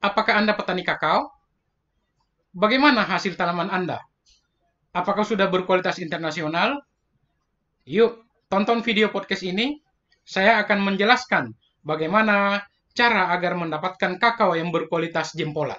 Apakah Anda petani kakao? Bagaimana hasil tanaman Anda? Apakah sudah berkualitas internasional? Yuk, tonton video podcast ini. Saya akan menjelaskan bagaimana cara agar mendapatkan kakao yang berkualitas jempolan.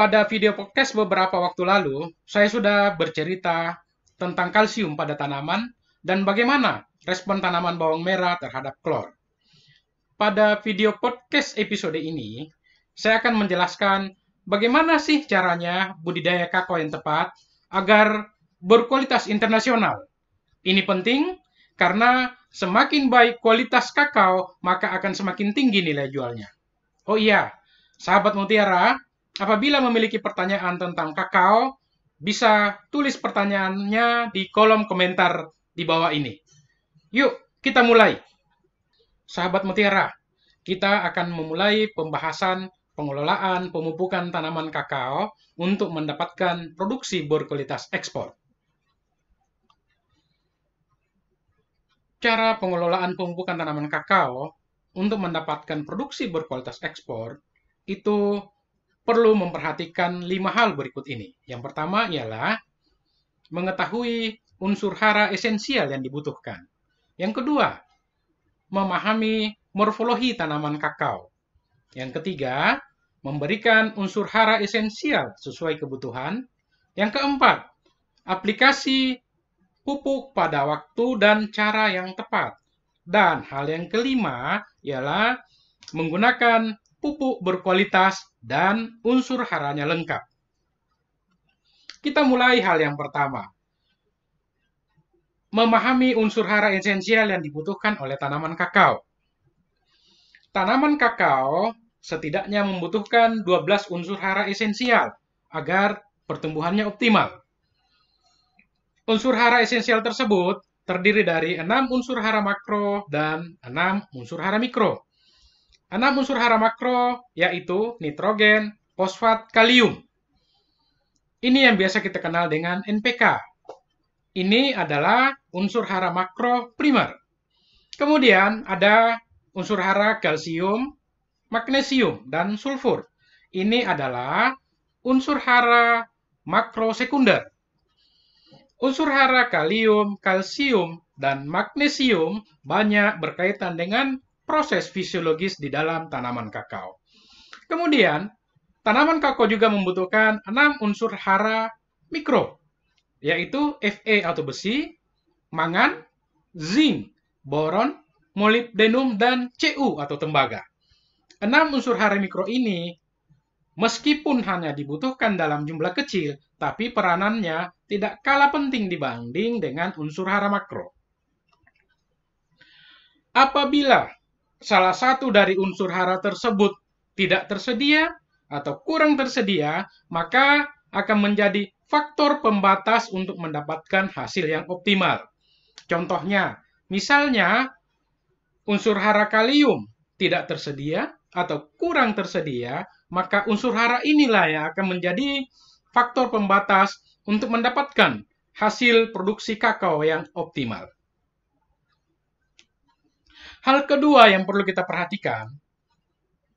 Pada video podcast beberapa waktu lalu, saya sudah bercerita tentang kalsium pada tanaman dan bagaimana respon tanaman bawang merah terhadap klor. Pada video podcast episode ini, saya akan menjelaskan bagaimana sih caranya budidaya kakao yang tepat agar berkualitas internasional. Ini penting karena semakin baik kualitas kakao, maka akan semakin tinggi nilai jualnya. Oh iya, sahabat mutiara, Apabila memiliki pertanyaan tentang kakao, bisa tulis pertanyaannya di kolom komentar di bawah ini. Yuk, kita mulai. Sahabat Mutiara, kita akan memulai pembahasan pengelolaan pemupukan tanaman kakao untuk mendapatkan produksi berkualitas ekspor. Cara pengelolaan pemupukan tanaman kakao untuk mendapatkan produksi berkualitas ekspor itu perlu memperhatikan lima hal berikut ini. Yang pertama ialah mengetahui unsur hara esensial yang dibutuhkan. Yang kedua, memahami morfologi tanaman kakao. Yang ketiga, memberikan unsur hara esensial sesuai kebutuhan. Yang keempat, aplikasi pupuk pada waktu dan cara yang tepat. Dan hal yang kelima ialah menggunakan pupuk berkualitas, dan unsur haranya lengkap. Kita mulai hal yang pertama. Memahami unsur hara esensial yang dibutuhkan oleh tanaman kakao. Tanaman kakao setidaknya membutuhkan 12 unsur hara esensial agar pertumbuhannya optimal. Unsur hara esensial tersebut terdiri dari 6 unsur hara makro dan 6 unsur hara mikro. Enam unsur hara makro yaitu nitrogen, fosfat, kalium. Ini yang biasa kita kenal dengan NPK. Ini adalah unsur hara makro primer. Kemudian ada unsur hara kalsium, magnesium, dan sulfur. Ini adalah unsur hara makro sekunder. Unsur hara kalium, kalsium, dan magnesium banyak berkaitan dengan proses fisiologis di dalam tanaman kakao. Kemudian, tanaman kakao juga membutuhkan enam unsur hara mikro, yaitu Fe atau besi, mangan, zinc, boron, molybdenum, dan Cu atau tembaga. Enam unsur hara mikro ini, meskipun hanya dibutuhkan dalam jumlah kecil, tapi peranannya tidak kalah penting dibanding dengan unsur hara makro. Apabila salah satu dari unsur hara tersebut tidak tersedia atau kurang tersedia, maka akan menjadi faktor pembatas untuk mendapatkan hasil yang optimal. Contohnya, misalnya unsur hara kalium tidak tersedia atau kurang tersedia, maka unsur hara inilah yang akan menjadi faktor pembatas untuk mendapatkan hasil produksi kakao yang optimal. Hal kedua yang perlu kita perhatikan,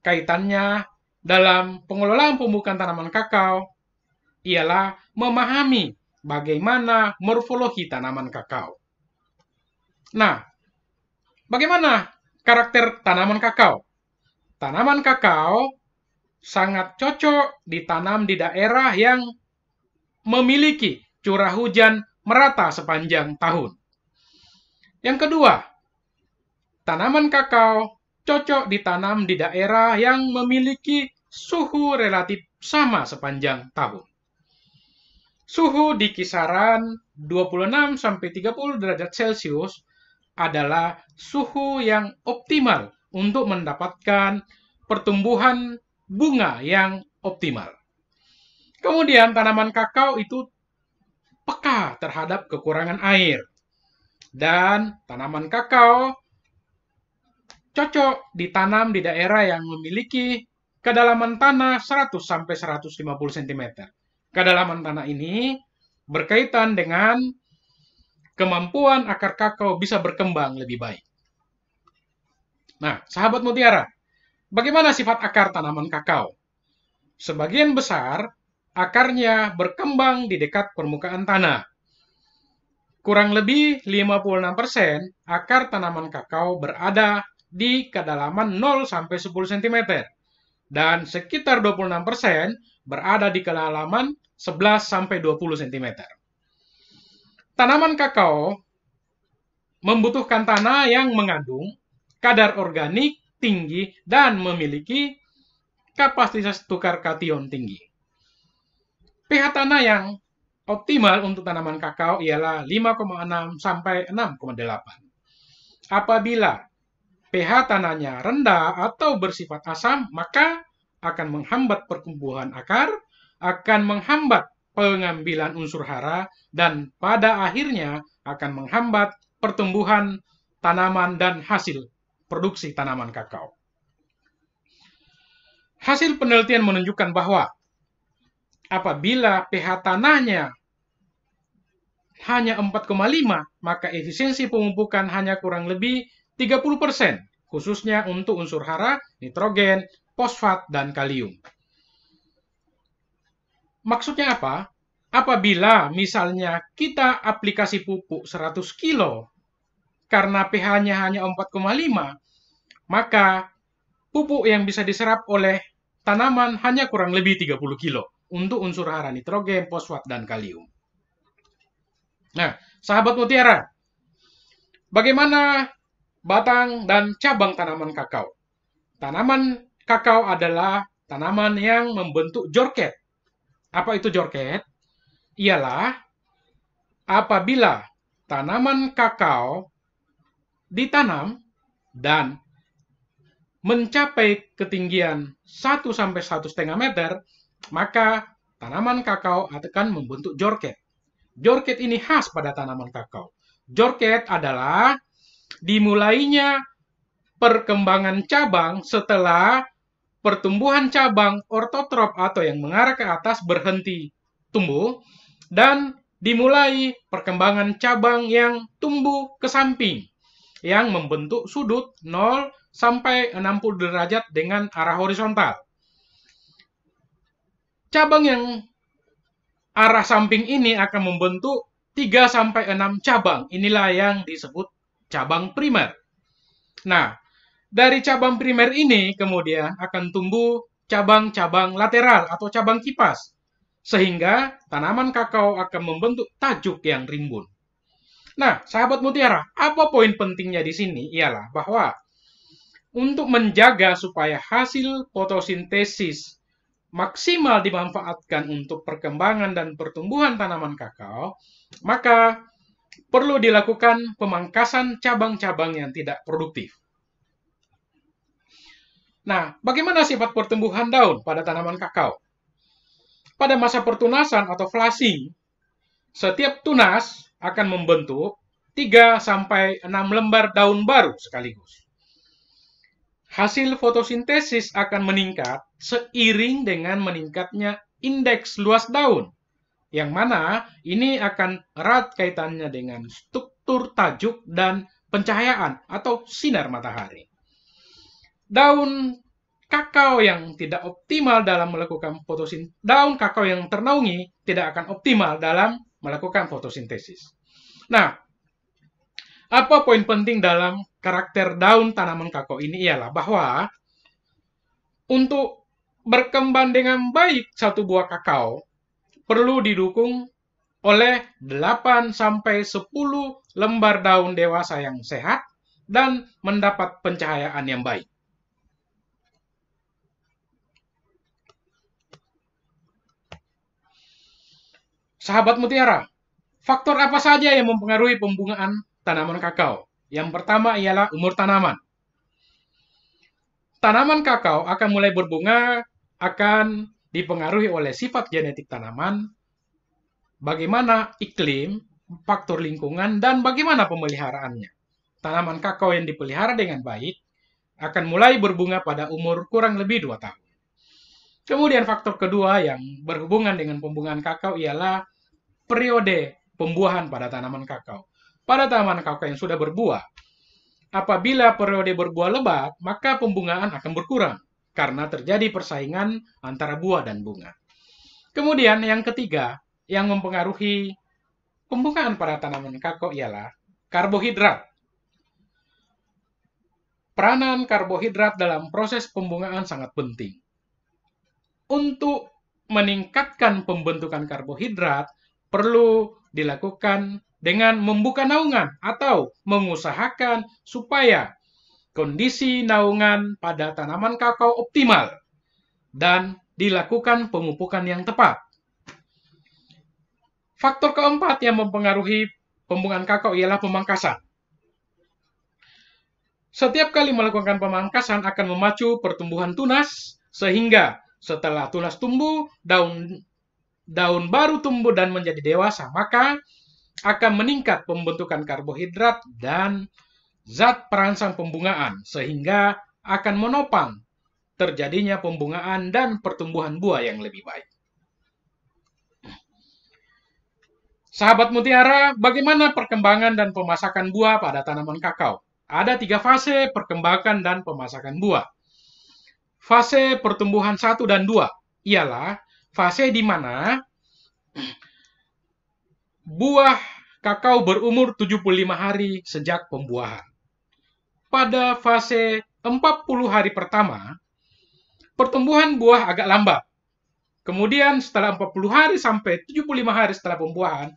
kaitannya dalam pengelolaan pembukaan tanaman kakao, ialah memahami bagaimana morfologi tanaman kakao. Nah, bagaimana karakter tanaman kakao? Tanaman kakao sangat cocok ditanam di daerah yang memiliki curah hujan merata sepanjang tahun. Yang kedua, Tanaman kakao cocok ditanam di daerah yang memiliki suhu relatif sama sepanjang tahun. suhu di kisaran 26 sampai 30 derajat Celcius adalah suhu yang optimal untuk mendapatkan pertumbuhan bunga yang optimal. Kemudian tanaman kakao itu peka terhadap kekurangan air. Dan tanaman kakao cocok ditanam di daerah yang memiliki kedalaman tanah 100 sampai 150 cm. Kedalaman tanah ini berkaitan dengan kemampuan akar kakao bisa berkembang lebih baik. Nah, sahabat mutiara, bagaimana sifat akar tanaman kakao? Sebagian besar akarnya berkembang di dekat permukaan tanah. Kurang lebih 56% akar tanaman kakao berada di kedalaman 0 sampai 10 cm dan sekitar 26% berada di kedalaman 11 sampai 20 cm. Tanaman kakao membutuhkan tanah yang mengandung kadar organik tinggi dan memiliki kapasitas tukar kation tinggi. pH tanah yang optimal untuk tanaman kakao ialah 5,6 sampai 6,8. Apabila pH tanahnya rendah atau bersifat asam, maka akan menghambat pertumbuhan akar, akan menghambat pengambilan unsur hara, dan pada akhirnya akan menghambat pertumbuhan tanaman dan hasil produksi tanaman kakao. Hasil penelitian menunjukkan bahwa apabila pH tanahnya hanya 4,5, maka efisiensi pemupukan hanya kurang lebih 30%, khususnya untuk unsur hara, nitrogen, fosfat, dan kalium. Maksudnya apa? Apabila misalnya kita aplikasi pupuk 100 kilo karena pH-nya hanya 4,5, maka pupuk yang bisa diserap oleh tanaman hanya kurang lebih 30 kilo untuk unsur hara nitrogen, fosfat, dan kalium. Nah, sahabat mutiara, bagaimana batang dan cabang tanaman kakao? Tanaman kakao adalah tanaman yang membentuk jorket apa itu jorket? Ialah apabila tanaman kakao ditanam dan mencapai ketinggian 1 sampai 1,5 meter, maka tanaman kakao akan membentuk jorket. Jorket ini khas pada tanaman kakao. Jorket adalah dimulainya perkembangan cabang setelah pertumbuhan cabang ortotrop atau yang mengarah ke atas berhenti tumbuh dan dimulai perkembangan cabang yang tumbuh ke samping yang membentuk sudut 0 sampai 60 derajat dengan arah horizontal. Cabang yang arah samping ini akan membentuk 3 sampai 6 cabang. Inilah yang disebut cabang primer. Nah, dari cabang primer ini kemudian akan tumbuh cabang-cabang lateral atau cabang kipas. Sehingga tanaman kakao akan membentuk tajuk yang rimbun. Nah, sahabat mutiara, apa poin pentingnya di sini? Ialah bahwa untuk menjaga supaya hasil fotosintesis maksimal dimanfaatkan untuk perkembangan dan pertumbuhan tanaman kakao, maka perlu dilakukan pemangkasan cabang-cabang yang tidak produktif. Nah, bagaimana sifat pertumbuhan daun pada tanaman kakao? Pada masa pertunasan atau flushing, setiap tunas akan membentuk 3 sampai 6 lembar daun baru sekaligus. Hasil fotosintesis akan meningkat seiring dengan meningkatnya indeks luas daun, yang mana ini akan erat kaitannya dengan struktur tajuk dan pencahayaan atau sinar matahari daun kakao yang tidak optimal dalam melakukan fotosintesis, daun kakao yang ternaungi tidak akan optimal dalam melakukan fotosintesis. Nah, apa poin penting dalam karakter daun tanaman kakao ini ialah bahwa untuk berkembang dengan baik satu buah kakao perlu didukung oleh 8 sampai 10 lembar daun dewasa yang sehat dan mendapat pencahayaan yang baik. Sahabat mutiara, faktor apa saja yang mempengaruhi pembungaan tanaman kakao? Yang pertama ialah umur tanaman. Tanaman kakao akan mulai berbunga akan dipengaruhi oleh sifat genetik tanaman, bagaimana iklim, faktor lingkungan, dan bagaimana pemeliharaannya. Tanaman kakao yang dipelihara dengan baik akan mulai berbunga pada umur kurang lebih 2 tahun. Kemudian faktor kedua yang berhubungan dengan pembungaan kakao ialah periode pembuahan pada tanaman kakao. Pada tanaman kakao yang sudah berbuah, apabila periode berbuah lebat, maka pembungaan akan berkurang karena terjadi persaingan antara buah dan bunga. Kemudian yang ketiga yang mempengaruhi pembungaan pada tanaman kakao ialah karbohidrat. Peranan karbohidrat dalam proses pembungaan sangat penting untuk meningkatkan pembentukan karbohidrat perlu dilakukan dengan membuka naungan atau mengusahakan supaya kondisi naungan pada tanaman kakao optimal dan dilakukan pemupukan yang tepat. Faktor keempat yang mempengaruhi pembungaan kakao ialah pemangkasan. Setiap kali melakukan pemangkasan akan memacu pertumbuhan tunas sehingga setelah tunas tumbuh, daun daun baru tumbuh dan menjadi dewasa, maka akan meningkat pembentukan karbohidrat dan zat perangsang pembungaan sehingga akan menopang terjadinya pembungaan dan pertumbuhan buah yang lebih baik. Sahabat mutiara, bagaimana perkembangan dan pemasakan buah pada tanaman kakao? Ada tiga fase perkembangan dan pemasakan buah. Fase pertumbuhan 1 dan 2 ialah fase di mana buah kakao berumur 75 hari sejak pembuahan. Pada fase 40 hari pertama, pertumbuhan buah agak lambat. Kemudian setelah 40 hari sampai 75 hari setelah pembuahan,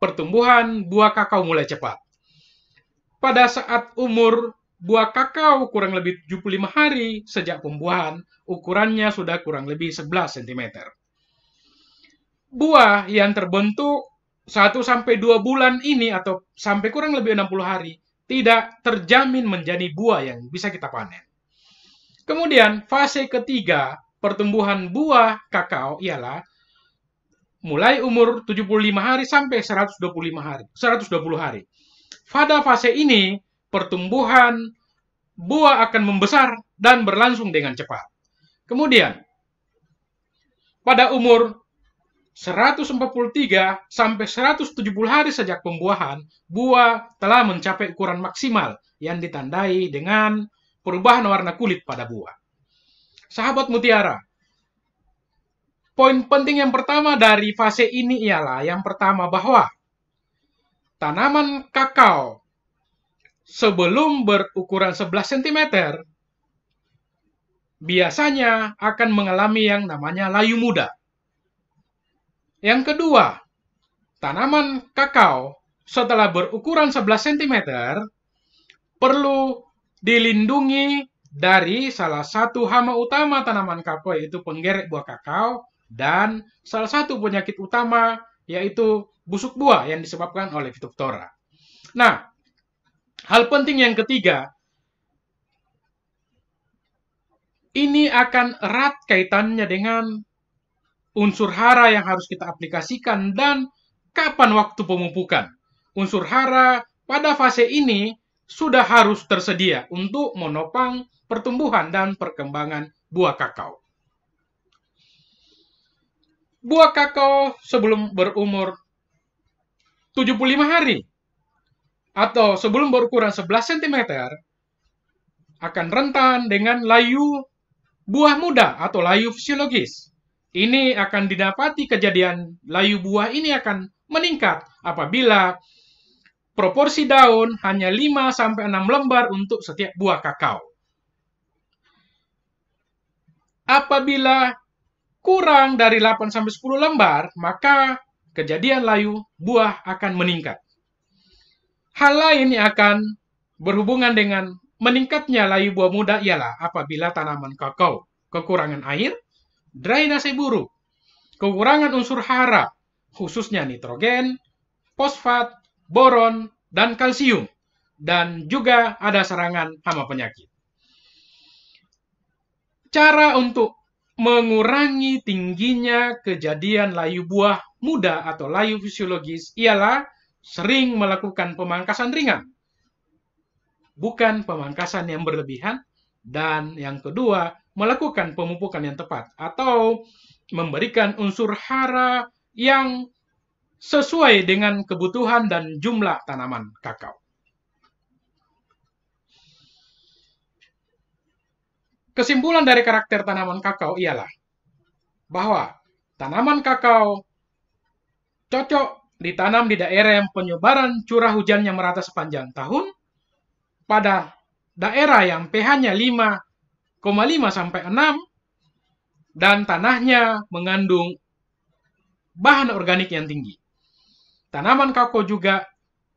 pertumbuhan buah kakao mulai cepat. Pada saat umur Buah kakao kurang lebih 75 hari sejak pembuahan, ukurannya sudah kurang lebih 11 cm. Buah yang terbentuk 1 sampai 2 bulan ini atau sampai kurang lebih 60 hari tidak terjamin menjadi buah yang bisa kita panen. Kemudian fase ketiga pertumbuhan buah kakao ialah mulai umur 75 hari sampai 125 hari, 120 hari. Pada fase ini pertumbuhan buah akan membesar dan berlangsung dengan cepat. Kemudian, pada umur 143 sampai 170 hari sejak pembuahan, buah telah mencapai ukuran maksimal yang ditandai dengan perubahan warna kulit pada buah. Sahabat mutiara, poin penting yang pertama dari fase ini ialah yang pertama bahwa tanaman kakao sebelum berukuran 11 cm, biasanya akan mengalami yang namanya layu muda. Yang kedua, tanaman kakao setelah berukuran 11 cm perlu dilindungi dari salah satu hama utama tanaman kakao yaitu penggerek buah kakao dan salah satu penyakit utama yaitu busuk buah yang disebabkan oleh Phytophthora. Nah, Hal penting yang ketiga, ini akan erat kaitannya dengan unsur hara yang harus kita aplikasikan dan kapan waktu pemupukan. Unsur hara pada fase ini sudah harus tersedia untuk menopang pertumbuhan dan perkembangan buah kakao. Buah kakao sebelum berumur 75 hari atau sebelum berukuran 11 cm akan rentan dengan layu buah muda atau layu fisiologis. Ini akan didapati kejadian layu buah ini akan meningkat apabila proporsi daun hanya 5 sampai 6 lembar untuk setiap buah kakao. Apabila kurang dari 8 sampai 10 lembar, maka kejadian layu buah akan meningkat. Hal lain yang akan berhubungan dengan meningkatnya layu buah muda ialah apabila tanaman kakao kekurangan air, drainase buruk, kekurangan unsur hara, khususnya nitrogen, fosfat, boron, dan kalsium. Dan juga ada serangan hama penyakit. Cara untuk mengurangi tingginya kejadian layu buah muda atau layu fisiologis ialah sering melakukan pemangkasan ringan. Bukan pemangkasan yang berlebihan. Dan yang kedua, melakukan pemupukan yang tepat. Atau memberikan unsur hara yang sesuai dengan kebutuhan dan jumlah tanaman kakao. Kesimpulan dari karakter tanaman kakao ialah bahwa tanaman kakao cocok ditanam di daerah yang penyebaran curah hujannya merata sepanjang tahun, pada daerah yang pH-nya 5,5 sampai 6, dan tanahnya mengandung bahan organik yang tinggi. Tanaman kakao juga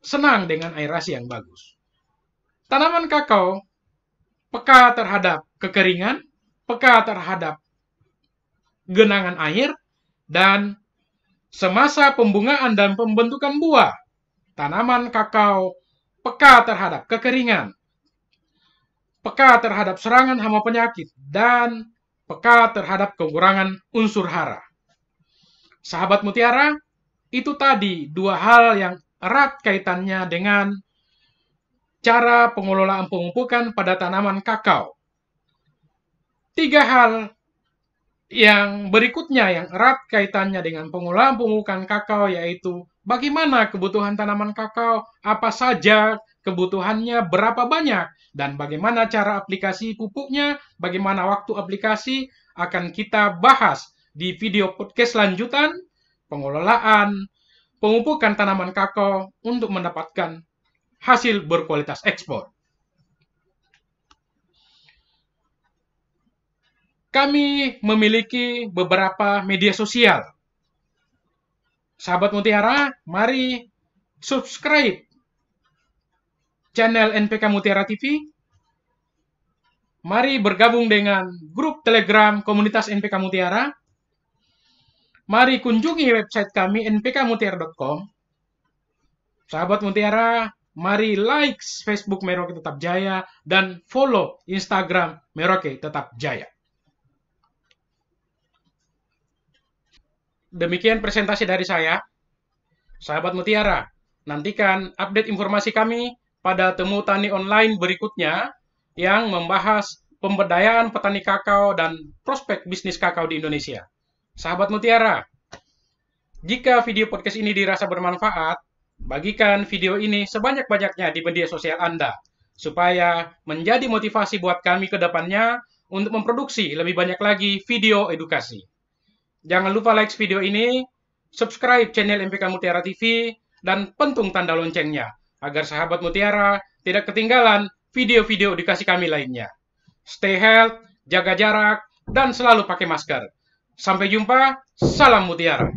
senang dengan aerasi yang bagus. Tanaman kakao peka terhadap kekeringan, peka terhadap genangan air, dan Semasa pembungaan dan pembentukan buah, tanaman kakao peka terhadap kekeringan, peka terhadap serangan hama penyakit, dan peka terhadap kekurangan unsur hara. Sahabat mutiara, itu tadi dua hal yang erat kaitannya dengan cara pengelolaan pemupukan pada tanaman kakao. Tiga hal yang berikutnya yang erat kaitannya dengan pengolahan pemupukan kakao yaitu bagaimana kebutuhan tanaman kakao, apa saja kebutuhannya, berapa banyak, dan bagaimana cara aplikasi pupuknya, bagaimana waktu aplikasi? Akan kita bahas di video podcast lanjutan pengelolaan pemupukan tanaman kakao untuk mendapatkan hasil berkualitas ekspor. kami memiliki beberapa media sosial. Sahabat Mutiara, mari subscribe channel NPK Mutiara TV. Mari bergabung dengan grup Telegram komunitas NPK Mutiara. Mari kunjungi website kami npkmutiara.com. Sahabat Mutiara, mari like Facebook Merauke Tetap Jaya dan follow Instagram Merauke Tetap Jaya. Demikian presentasi dari saya. Sahabat Mutiara, nantikan update informasi kami pada temu tani online berikutnya yang membahas pemberdayaan petani kakao dan prospek bisnis kakao di Indonesia. Sahabat Mutiara, jika video podcast ini dirasa bermanfaat, bagikan video ini sebanyak-banyaknya di media sosial Anda, supaya menjadi motivasi buat kami ke depannya untuk memproduksi lebih banyak lagi video edukasi. Jangan lupa like video ini, subscribe channel MPK Mutiara TV, dan pentung tanda loncengnya, agar sahabat Mutiara tidak ketinggalan video-video edukasi kami lainnya. Stay health, jaga jarak, dan selalu pakai masker. Sampai jumpa, salam Mutiara.